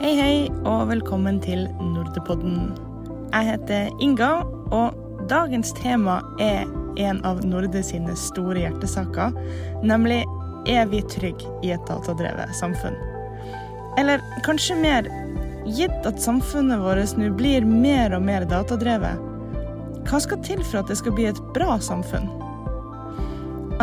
Hei, hei, og velkommen til Nordepodden. Jeg heter Inga, og dagens tema er en av Norde sine store hjertesaker, nemlig er vi trygge i et datadrevet samfunn? Eller kanskje mer, gitt at samfunnet vårt nå blir mer og mer datadrevet, hva skal til for at det skal bli et bra samfunn?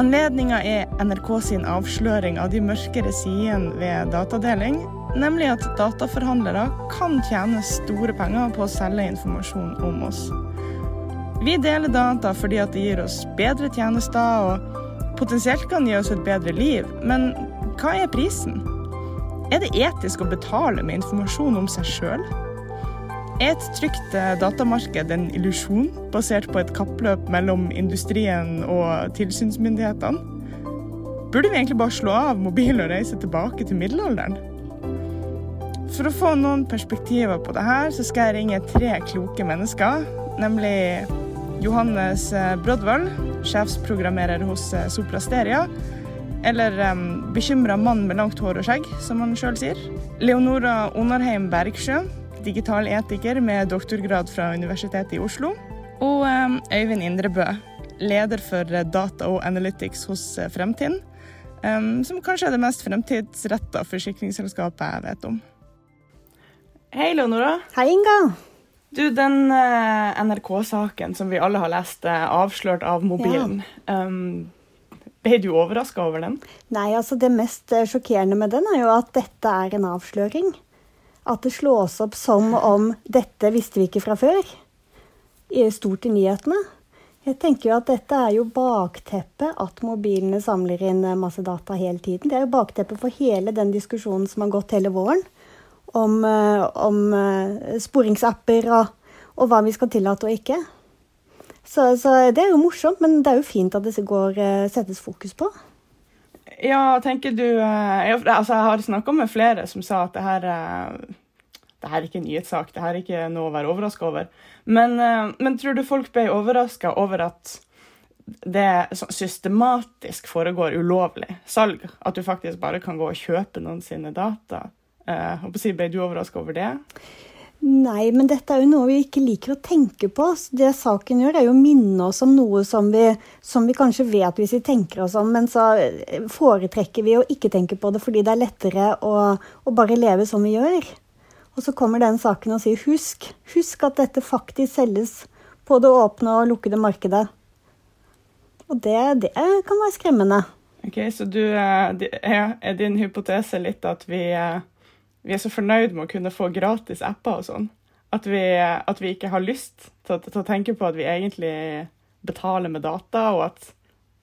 Anledninga er NRK sin avsløring av de mørkere sidene ved datadeling, nemlig at dataforhandlere kan tjene store penger på å selge informasjon om oss. Vi deler data fordi at det gir oss bedre tjenester og potensielt kan gi oss et bedre liv, men hva er prisen? Er det etisk å betale med informasjon om seg sjøl? Er et trygt eh, datamarked en illusjon basert på et kappløp mellom industrien og tilsynsmyndighetene? Burde vi egentlig bare slå av mobilen og reise tilbake til middelalderen? For å få noen perspektiver på det her, så skal jeg ringe tre kloke mennesker. Nemlig Johannes eh, Brodvold, sjefsprogrammerer hos Soplasteria. Soprasteria. Eller um, bekymra mann med langt hår og skjegg, som han sjøl sier. Leonora Onarheim Bergsjø, digital etiker med doktorgrad fra Universitetet i Oslo. Og um, Øyvind Indrebø, leder for data og analytics hos Fremtind. Um, som kanskje er det mest fremtidsretta forsikringsselskapet jeg vet om. Hei, Leonora. Hei, Inga. Du, den uh, NRK-saken som vi alle har lest, uh, avslørt av mobilen. Ja. Um, ble du overraska over den? Nei, altså det mest uh, sjokkerende med den er jo at dette er en avsløring. At det slås opp som om dette visste vi ikke fra før. Stort i nyhetene. Jeg tenker jo at dette er jo bakteppet at mobilene samler inn masse data hele tiden. Det er jo bakteppet for hele den diskusjonen som har gått hele våren om, eh, om eh, sporingsapper og, og, hva vi skal tillate og ikke. Så, så, det er jo morsomt, men det er jo fint at det går, eh, settes fokus på. Ja, tenker du Jeg, altså, jeg har snakka med flere som sa at det her, det her er ikke en nyhetssak, det her er ikke noe å være overraska over. Men, men, tror du folk ble overraska over at det systematisk foregår ulovlig salg? At du faktisk bare kan gå og kjøpe noen sine data? Uh, ble du overraska over det? Nei, men dette er jo noe vi ikke liker å tenke på. Det saken gjør, er jo å minne oss om noe som vi, som vi, kanskje vet hvis vi tenker oss om, men så foretrekker vi å ikke tenke på det fordi det er lettere å, å bare leve som vi gjør. Og så kommer den saken og sier husk, husk at dette faktisk selges på det åpne og lukkede markedet. Og det, det kan være skremmende. Ok, Så du, eh, er din hypotese litt at vi eh, vi er så fornøyd med å kunne få gratis apper og sånn. At, at, vi ikke har lyst til, til, å tenke på at vi egentlig betaler med data, og at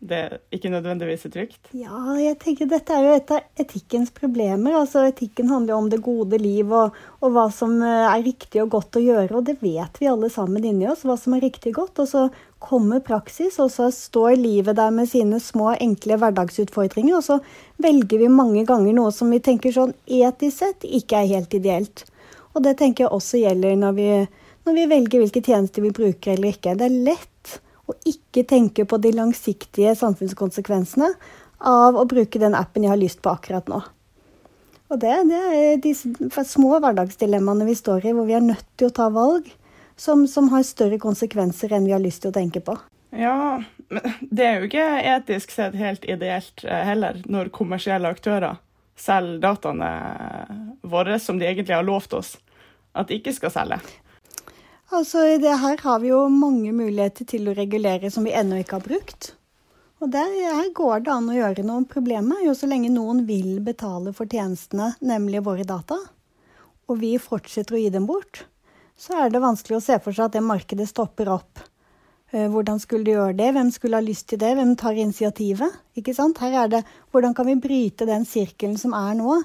det ikke nødvendigvis er trygt? Ja, jeg tenker dette er jo et av etikkens problemer. Altså, etikken handler jo om det gode liv og, og, hva som eh, er riktig og godt å gjøre. Og det vet vi alle sammen inni oss, hva som er riktig godt. Og så kommer praksis, og så står livet der med sine små, enkle hverdagsutfordringer. Og så velger vi mange ganger noe som vi tenker sånn etisk sett ikke er helt ideelt. Og det tenker jeg også gjelder når vi, når vi velger hvilke tjenester vi bruker eller ikke. Det er lett og ikke tenke på de langsiktige samfunnskonsekvensene av å bruke den appen jeg har lyst på akkurat nå. Og det, det er de små hverdagsdilemmaene vi står i, hvor vi er nødt til å ta valg som, som, har større konsekvenser enn vi har lyst til å tenke på. Ja, men det er jo ikke etisk sett helt ideelt eh, heller, når kommersielle aktører selger dataene våre som de egentlig har lovt oss at de ikke skal selge. Altså, det her har vi jo mange muligheter til å regulere som vi ennå ikke har brukt. Og der, her går det an å gjøre noe. Problemet jo så lenge noen vil betale for tjenestene, nemlig våre data, og vi fortsetter å gi dem bort, så er det vanskelig å se for seg at det markedet stopper opp. Eh, hvordan skulle de gjøre det? Hvem skulle ha lyst til det? Hvem tar initiativet? Ikke sant? Her er det hvordan kan vi bryte den sirkelen som er nå,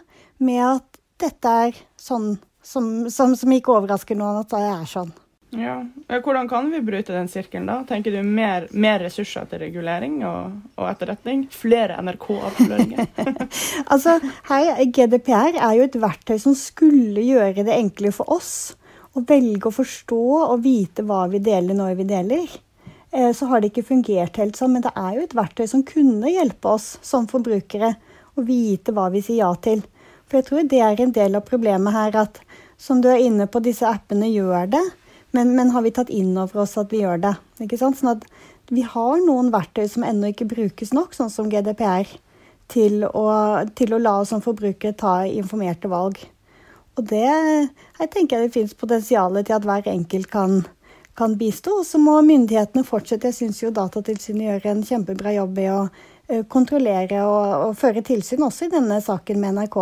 med at dette er sånn som, som, som ikke overrasker noen at det er sånn. Ja. Hvordan kan vi bryte den sirkelen, da? Tenker du mer, mer ressurser til regulering og, og etterretning? Flere NRK-avsløringer? altså, her, GDPR er jo et verktøy som skulle gjøre det enklere for oss å velge å forstå og vite hva vi deler når vi deler. Eh, så har det ikke fungert helt sånn, men det er jo et verktøy som kunne hjelpe oss som forbrukere å vite hva vi sier ja til. For jeg tror det er en del av problemet her at som du er inne på, disse appene gjør det. Men, men har vi tatt inn over oss at vi gjør det? Ikke sant? Sånn at vi har noen verktøy som ennå ikke brukes nok, sånn som GDPR, til å, til å la oss som forbrukere ta informerte valg. Og det jeg tenker jeg det finnes potensial til at hver enkelt kan, kan bistå. Og så må myndighetene fortsette. Jeg syns jo Datatilsynet gjør en kjempebra jobb i å kontrollere og, og føre tilsyn også i denne saken med NRK.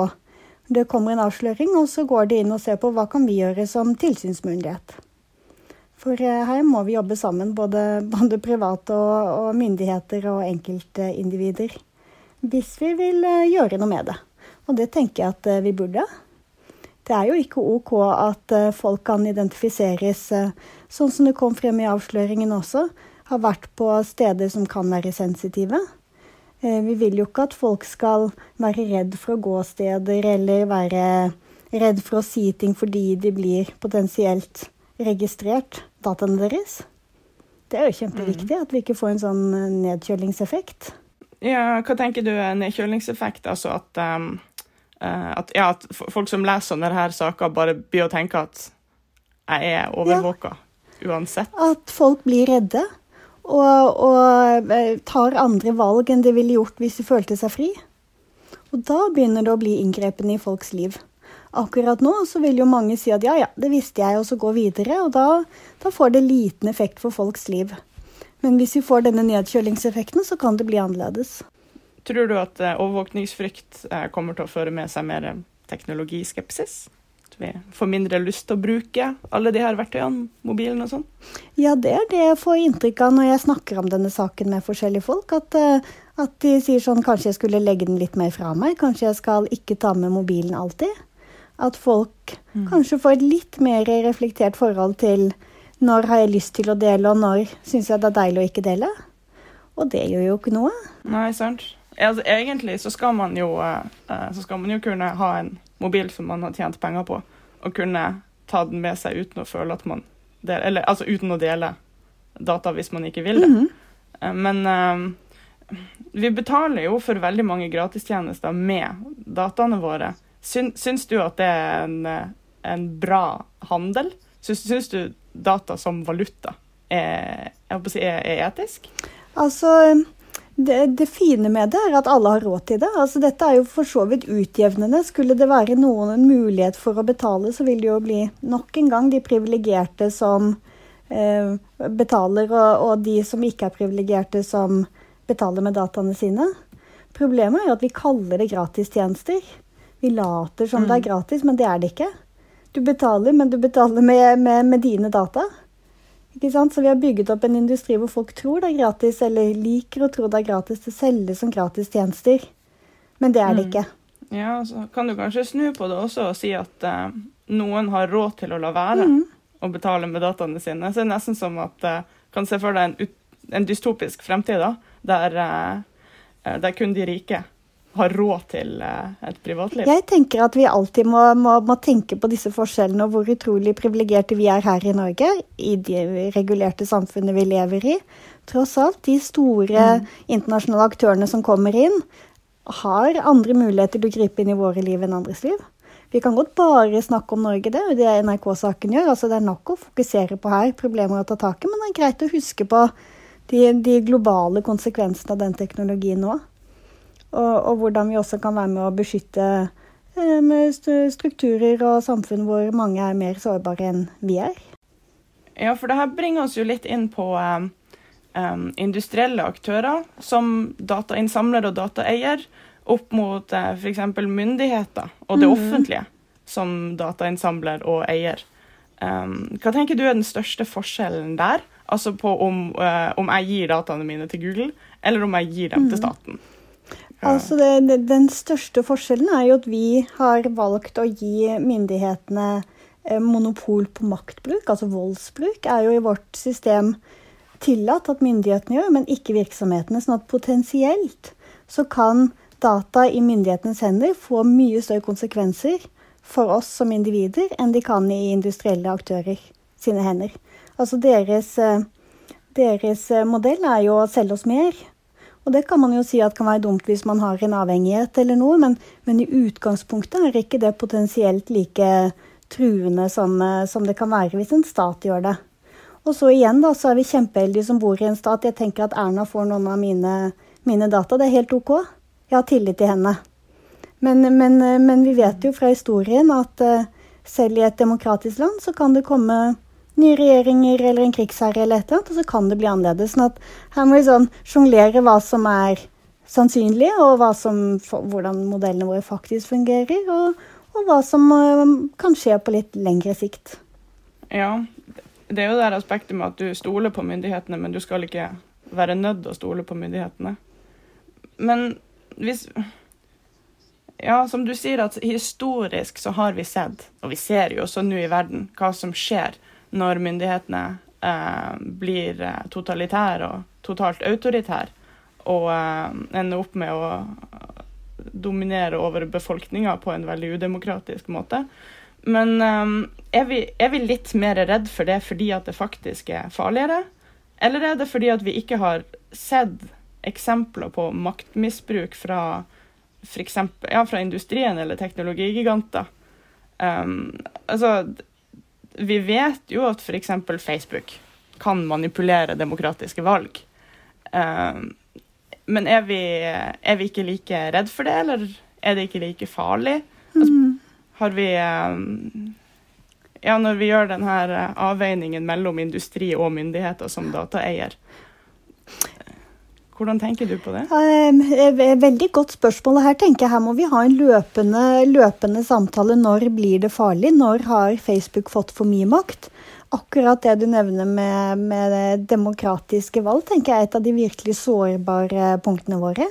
Det kommer en avsløring, og så går de inn og ser på hva kan vi gjøre som tilsynsmyndighet. For eh, her må vi jobbe sammen, både, både private og, og, myndigheter og enkeltindivider. Hvis vi vil eh, gjøre noe med det. Og det tenker jeg at eh, vi burde. Det er jo ikke OK at folk kan identifiseres, sånn som det kom frem i avsløringen også, har vært på steder som kan være sensitive. Vi vil jo ikke at folk skal være redd for å gå steder eller være redd for å si ting fordi de blir potensielt registrert, dataene deres. Det er jo kjempeviktig mm. at vi ikke får en sånn eh, nedkjølingseffekt. Ja, hva tenker du er nedkjølingseffekt? Altså at, um, at, ja, at folk som leser om her saken bare blir å tenke at jeg er overvåka ja. uansett? At folk blir redde og, og eh, tar andre valg enn de ville gjort hvis de følte seg fri. Og da begynner det å bli inngrepen i folks liv. Akkurat nå så vil jo mange si at ja, ja, det visste jeg, og så gå videre. Og da, da får det liten effekt for folks liv. Men hvis vi får denne nedkjølingseffekten, så kan det bli annerledes. Tror du at eh, overvåkningsfrykt eh, kommer til å føre med seg mer teknologiskepsis? At vi får mindre lyst til å bruke alle de her verktøyene, mobilen og sånn? Ja, det er det jeg får inntrykk av når jeg snakker om denne saken med forskjellige folk. At, eh, at, de sier sånn kanskje jeg skulle legge den litt mer fra meg, kanskje jeg skal ikke ta med mobilen alltid. At folk mm. kanskje får et litt mer reflektert forhold til når har jeg lyst til å dele, og når syns jeg det er deilig å ikke dele. Og det gjør jo ikke noe. Nei, sant. Altså, egentlig så skal man jo, uh, så skal man jo kunne ha en mobil som man har tjent penger på, og kunne ta den med seg uten å føle at man deler, Eller altså uten å dele data hvis man ikke vil det. Mm -hmm. Men vi betaler jo for veldig mange gratistjenester med dataene våre. Syn, syns du at det er en, en bra handel? Syns, syns, du data som valuta er, si, er, er etisk? Altså det, det, fine med det er at alle har råd til det. Altså, dette er jo for så vidt utjevnende. Skulle det være noen en mulighet for å betale, så vil det jo bli nok en gang de privilegerte som eh, betaler, og, og, de som ikke er privilegerte, som betaler med dataene sine. Problemet er jo at vi kaller det gratistjenester. Vi later som mm. det er mm. gratis, men det er det ikke. Du betaler, men du betaler med, med, med dine data. Ikke sant? Så vi har bygget opp en industri hvor folk tror det er gratis, eller liker å tro det er gratis. Det selges som gratistjenester, men det er det mm. ikke. Ja, så kan du kanskje snu på det også og si at uh, noen har råd til å la være mm. å betale med dataene sine. Så det er nesten som at uh, kan se for deg en, en dystopisk fremtid da, der, uh, der kun de rike har råd til eh, et privatliv? Jeg tenker at vi alltid må, må, må tenke på disse forskjellene og hvor utrolig privilegerte vi er her i Norge, i de regulerte samfunnet vi lever i. Tross alt, de store mm. internasjonale aktørene som kommer inn, har andre muligheter til å gripe inn i våre liv enn andres liv. Vi kan godt bare snakke om Norge, det er det NRK-saken gjør. altså Det er nok å fokusere på her, problemer å ta tak i, men det er greit å huske på de, de globale konsekvensene av den teknologien nå. Og, og, hvordan vi også kan være med å beskytte eh, strukturer og samfunn hvor mange er mer sårbare enn vi er. Ja, for det her bringer oss jo litt inn på um, industrielle aktører som datainnsamler og dataeier, opp mot uh, f.eks. myndigheter og det mm. offentlige som datainnsamler og eier. Um, hva tenker du er den største forskjellen der? Altså på om, uh, om jeg gir dataene mine til Google, eller om jeg gir dem mm. til staten? Altså det, det, Den største forskjellen er jo at vi har valgt å gi myndighetene eh, monopol på maktbruk. Altså voldsbruk er jo i vårt system tillatt at myndighetene gjør, men ikke virksomhetene. Sånn at potensielt så kan data i myndighetenes hender få mye større konsekvenser for oss som individer enn de kan i industrielle aktører sine hender. Altså deres, eh, deres modell er jo å selge oss mer Og det kan man jo si at kan være dumt hvis man har en avhengighet eller noe, men, men i utgangspunktet er ikke det potensielt like truende som, eh, som, det kan være hvis en stat gjør det. Og så igjen da, så er vi kjempeheldige som bor i en stat. Jeg tenker at Erna får noen av mine, mine data. Det er helt OK. Jeg har tillit til henne. Men, men, eh, men vi vet jo fra historien at uh, selv i et demokratisk land så kan det komme nye regjeringer eller en krigsherre eller et eller annet, og så kan det bli annerledes. Sånn at her må vi sånn sjonglere hva som er sannsynlig, og som, hvordan modellene våre faktisk fungerer. Og, og hva som kan skje på litt lengre sikt. Ja, det er jo det aspektet med at du stoler på myndighetene, men du skal ikke være nødt til å stole på myndighetene. Men hvis Ja, som du sier, at historisk så har vi sett, og vi ser jo også nå i verden, hva som skjer når myndighetene eh, blir eh, totalitære og totalt autoritære, og eh, ender opp med å dominere over befolkninga på en veldig udemokratisk måte. Men um, er, vi, er, vi, litt mer redd for det fordi at det faktisk er farligere? Eller er det fordi at vi ikke har sett eksempler på maktmisbruk fra f.eks. Ja, industrien eller teknologigiganter? Um, altså, vi vet jo at f.eks. Facebook kan manipulere demokratiske valg. Um, men er vi, er vi, ikke like redd for det, eller er det ikke like farlig? Altså, mm. Har vi um, Ja, når vi gjør denne eh, avveiningen mellom industri og myndigheter som dataeier, hvordan tenker du på det? Veldig godt spørsmål. Her tenker jeg her må vi ha en løpende, løpende samtale. Når blir det farlig? Når har Facebook fått for mye makt? akkurat det du nevner med, med demokratiske valg, tenker jeg er et av de virkelig sårbare punktene våre.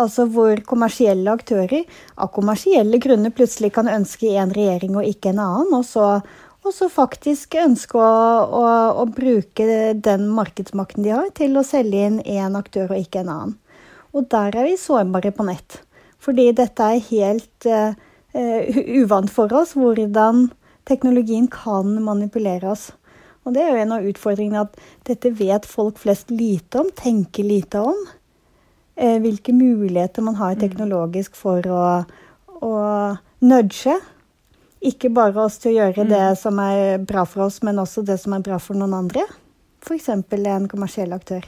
Altså hvor kommersielle aktører av kommersielle grunner plutselig kan ønske en regjering og ikke en annen, og så, og så faktisk ønske å, å, å, bruke den markedsmakten de har, til å selge inn én aktør og ikke en annen. Og der er vi sårbare på nett. Fordi dette er helt uh, uvant for oss hvordan teknologien kan manipulere oss. Og det er jo en av utfordringene at dette vet folk flest lite om, tenker lite om. Uh, hvilke muligheter man har teknologisk for å, å nudge. Ikke bare oss til å gjøre det mm. som er bra for oss, men også det som er bra for noen andre. F.eks. en kommersiell aktør.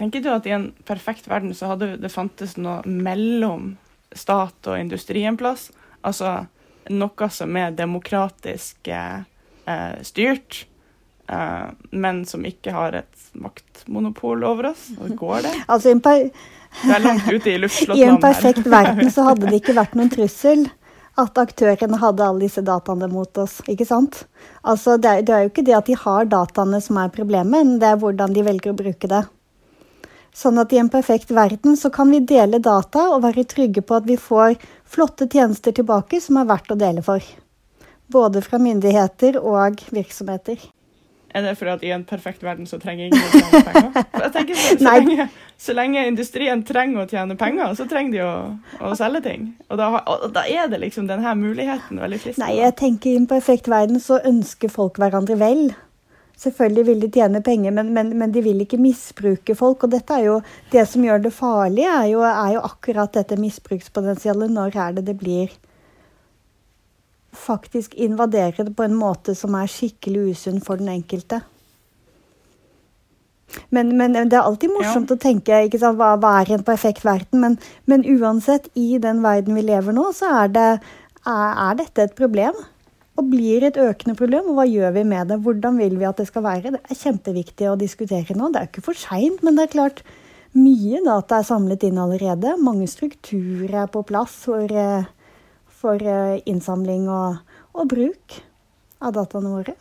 Tenker du at i en perfekt verden så hadde det fantes noe mellom stat og industri en plass? Altså noe som er demokratisk eh, styrt, eh, men som ikke har et maktmonopol over oss? Går det? Altså, det er langt ute i luftslottet. I en perfekt verden så hadde det ikke vært noen trussel at aktørene hadde alle disse dataene mot oss. ikke sant? Altså, det er, det er jo ikke det at de har dataene som er problemet, men det er hvordan de velger å bruke det. Sånn at i en perfekt verden så kan vi dele data og være trygge på at vi får flotte tjenester tilbake som er verdt å dele for. Både fra myndigheter og virksomheter. Er det fordi at i en perfekt verden så trenger ingen å tjene penger? Jeg tenker så, så, lenge, så, lenge, industrien trenger å tjene penger, så trenger de å, å selge ting. Og da, og da, er det liksom denne muligheten veldig fristende. Nei, jeg tenker i en perfekt verden så ønsker folk hverandre vel. Selvfølgelig vil de tjene penger, men, men, men, de vil ikke misbruke folk. Og dette er jo det som gjør det farlig, er jo, er jo akkurat dette misbrukspotensialet. Når er det det blir faktisk invaderende på en måte som er skikkelig usunn for den enkelte? Men, men, det er alltid morsomt ja. å tenke sant, hva, hva, er en perfekt verden. Men, men, uansett, i den verden vi lever nå, så er, det, er, er dette et problem og blir et økende problem. Og hva gjør vi med det? Hvordan vil vi at det skal være? Det er kjempeviktig å diskutere nå. Det er ikke for seint, men det er klart mye data er samlet inn allerede. Mange strukturer er på plass for, eh, for eh, innsamling og, og, bruk av dataene våre.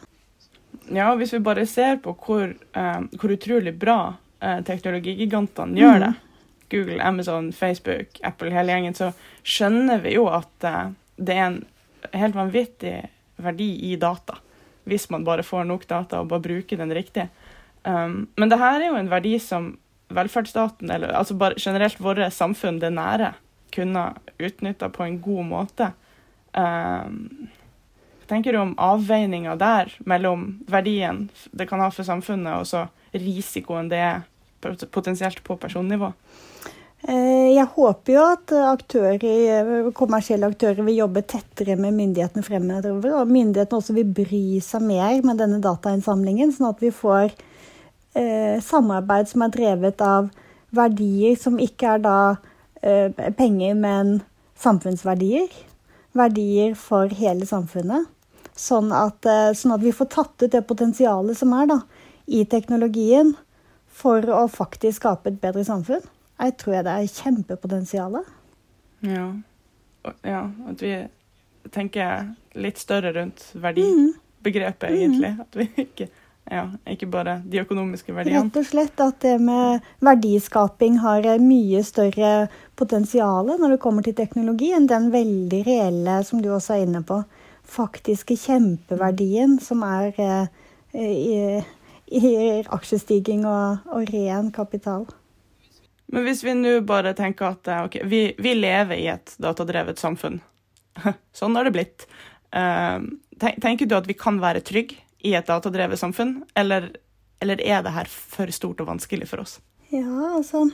Ja, hvis vi bare ser på hvor, uh, hvor utrolig bra uh, teknologigigantene gjør mm. det, Google, Amazon, Facebook, Apple, hele gjengen, så skjønner vi jo at uh, det er en helt vanvittig verdi i data. Hvis man bare får nok data og bare bruker den riktig. Um, men det her er jo en verdi som velferdsstaten, eller altså bare generelt våre samfunn, det nære, kunne utnytta på en god måte. Um, tenker du om avveininga der mellom verdien det kan ha for samfunnet, og så risikoen det er potensielt på personnivå? Eh, jeg håper jo at aktører, kommersielle aktører vil jobbe tettere med myndighetene fremover. Og myndighetene også vil bry seg mer med denne datainnsamlingen, sånn at vi får eh, samarbeid som er drevet av verdier som ikke er da eh, penger, men samfunnsverdier. Verdier for hele samfunnet. Sånn at, eh, sånn at vi får tatt ut det potensialet som er da, i teknologien for å faktisk skape et bedre samfunn. Jeg tror jeg det er kjempepotensial. Ja. ja. At vi tenker litt større rundt verdibegrepet, mm. egentlig. At vi ikke, ja, ikke bare de økonomiske verdiene. Rett og slett at det med verdiskaping har mye større potensial når det kommer til teknologi, enn den veldig reelle, som du også er inne på, faktiske kjempeverdien som er eh, i, i aksjestiging og, og ren kapital. Men hvis vi nå bare tenker at eh, okay, vi, vi, lever i et datadrevet samfunn. sånn har det blitt. Uh, tenker du at vi kan være trygge i et datadrevet samfunn, eller, eller, er det her for stort og vanskelig for oss? Ja, altså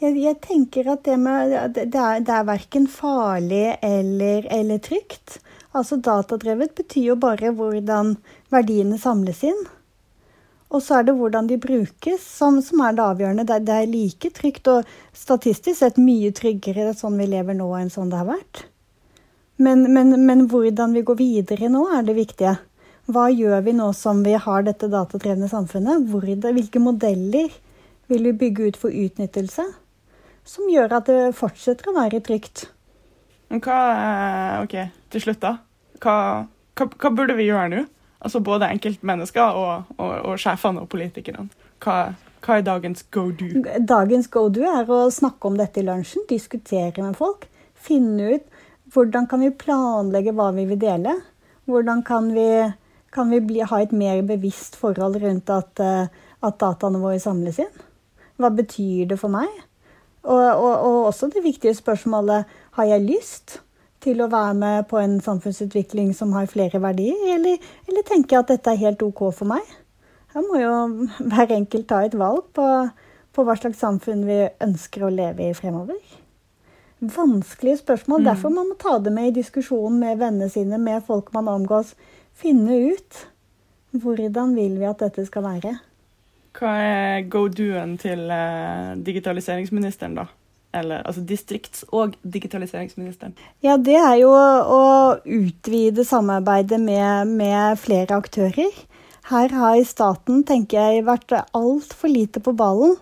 Jeg, jeg tenker at det, med, det, er, det er verken farlig eller, eller trygt. Altså Datadrevet betyr jo bare hvordan verdiene samles inn. Og så er det hvordan de brukes som, som er det avgjørende. Det, det, er like trygt og statistisk sett mye tryggere sånn vi lever nå enn sånn det har vært. Men, men, men, hvordan vi går videre nå, er det viktige. Hva gjør vi nå som vi har dette datadrevne samfunnet? Hvor, hvilke modeller vil vi bygge ut for utnyttelse som gjør at det fortsetter å være trygt? Hva, OK, til slutt, da. Hva, hva, hva burde vi gjøre nå? Altså både enkeltmennesker og, og, og sjefene og politikerne. Hva, hva, er dagens go do? Dagens go do er å snakke om dette i lunsjen, diskutere med folk. Finne ut hvordan kan vi planlegge hva vi vil dele. Hvordan kan vi, kan vi bli, ha et mer bevisst forhold rundt at, eh, at, dataene våre samles inn? Hva betyr det for meg? Og, og, og også det viktige spørsmålet har jeg lyst? Til å være med på en samfunnsutvikling som har flere verdier, eller, eller tenker jeg at dette er helt OK for meg? Her må jo hver enkelt ta et valg på, på hva slags samfunn vi ønsker å leve i fremover. Vanskelige spørsmål. Mm. Derfor man må ta det med i diskusjonen med vennene sine, med folk man omgås. Finne ut hvordan vil vi at dette skal være. Hva er go-doen til uh, digitaliseringsministeren, da? Eller altså distrikts- og digitaliseringsministeren? Ja, det er jo å utvide samarbeidet med, med flere aktører. Her har staten, tenker jeg, vært altfor lite på ballen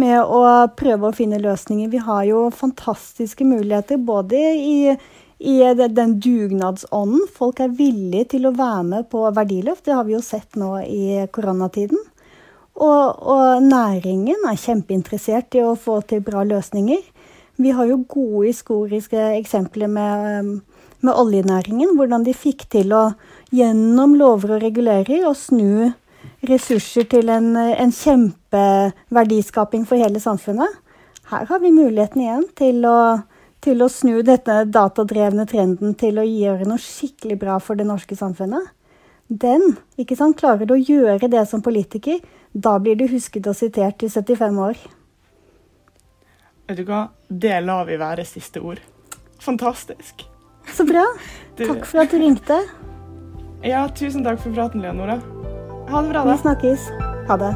med å prøve å finne løsninger. Vi har jo fantastiske muligheter både i, i den dugnadsånden. Folk er villige til å være med på verdiløft. Det har vi jo sett nå i koronatiden. Og, og, næringen er kjempeinteressert i å få til bra løsninger. Vi har jo gode historiske eksempler med, med oljenæringen. Hvordan de fikk til å gjennom lover og reguleringer å snu ressurser til en, en kjempeverdiskaping for hele samfunnet. Her har vi muligheten igjen til å, til å snu denne datadrevne trenden til å gjøre noe skikkelig bra for det norske samfunnet. Den, ikke sant, klarer du å gjøre det som politiker, da blir du husket og sitert i 75 år. Vet du hva? Det lar vi være siste ord. Fantastisk. Så bra. Du... Takk for at du ringte. Ja, tusen takk for praten, Leonora. Ha det bra, da. Vi snakkes. Ha det.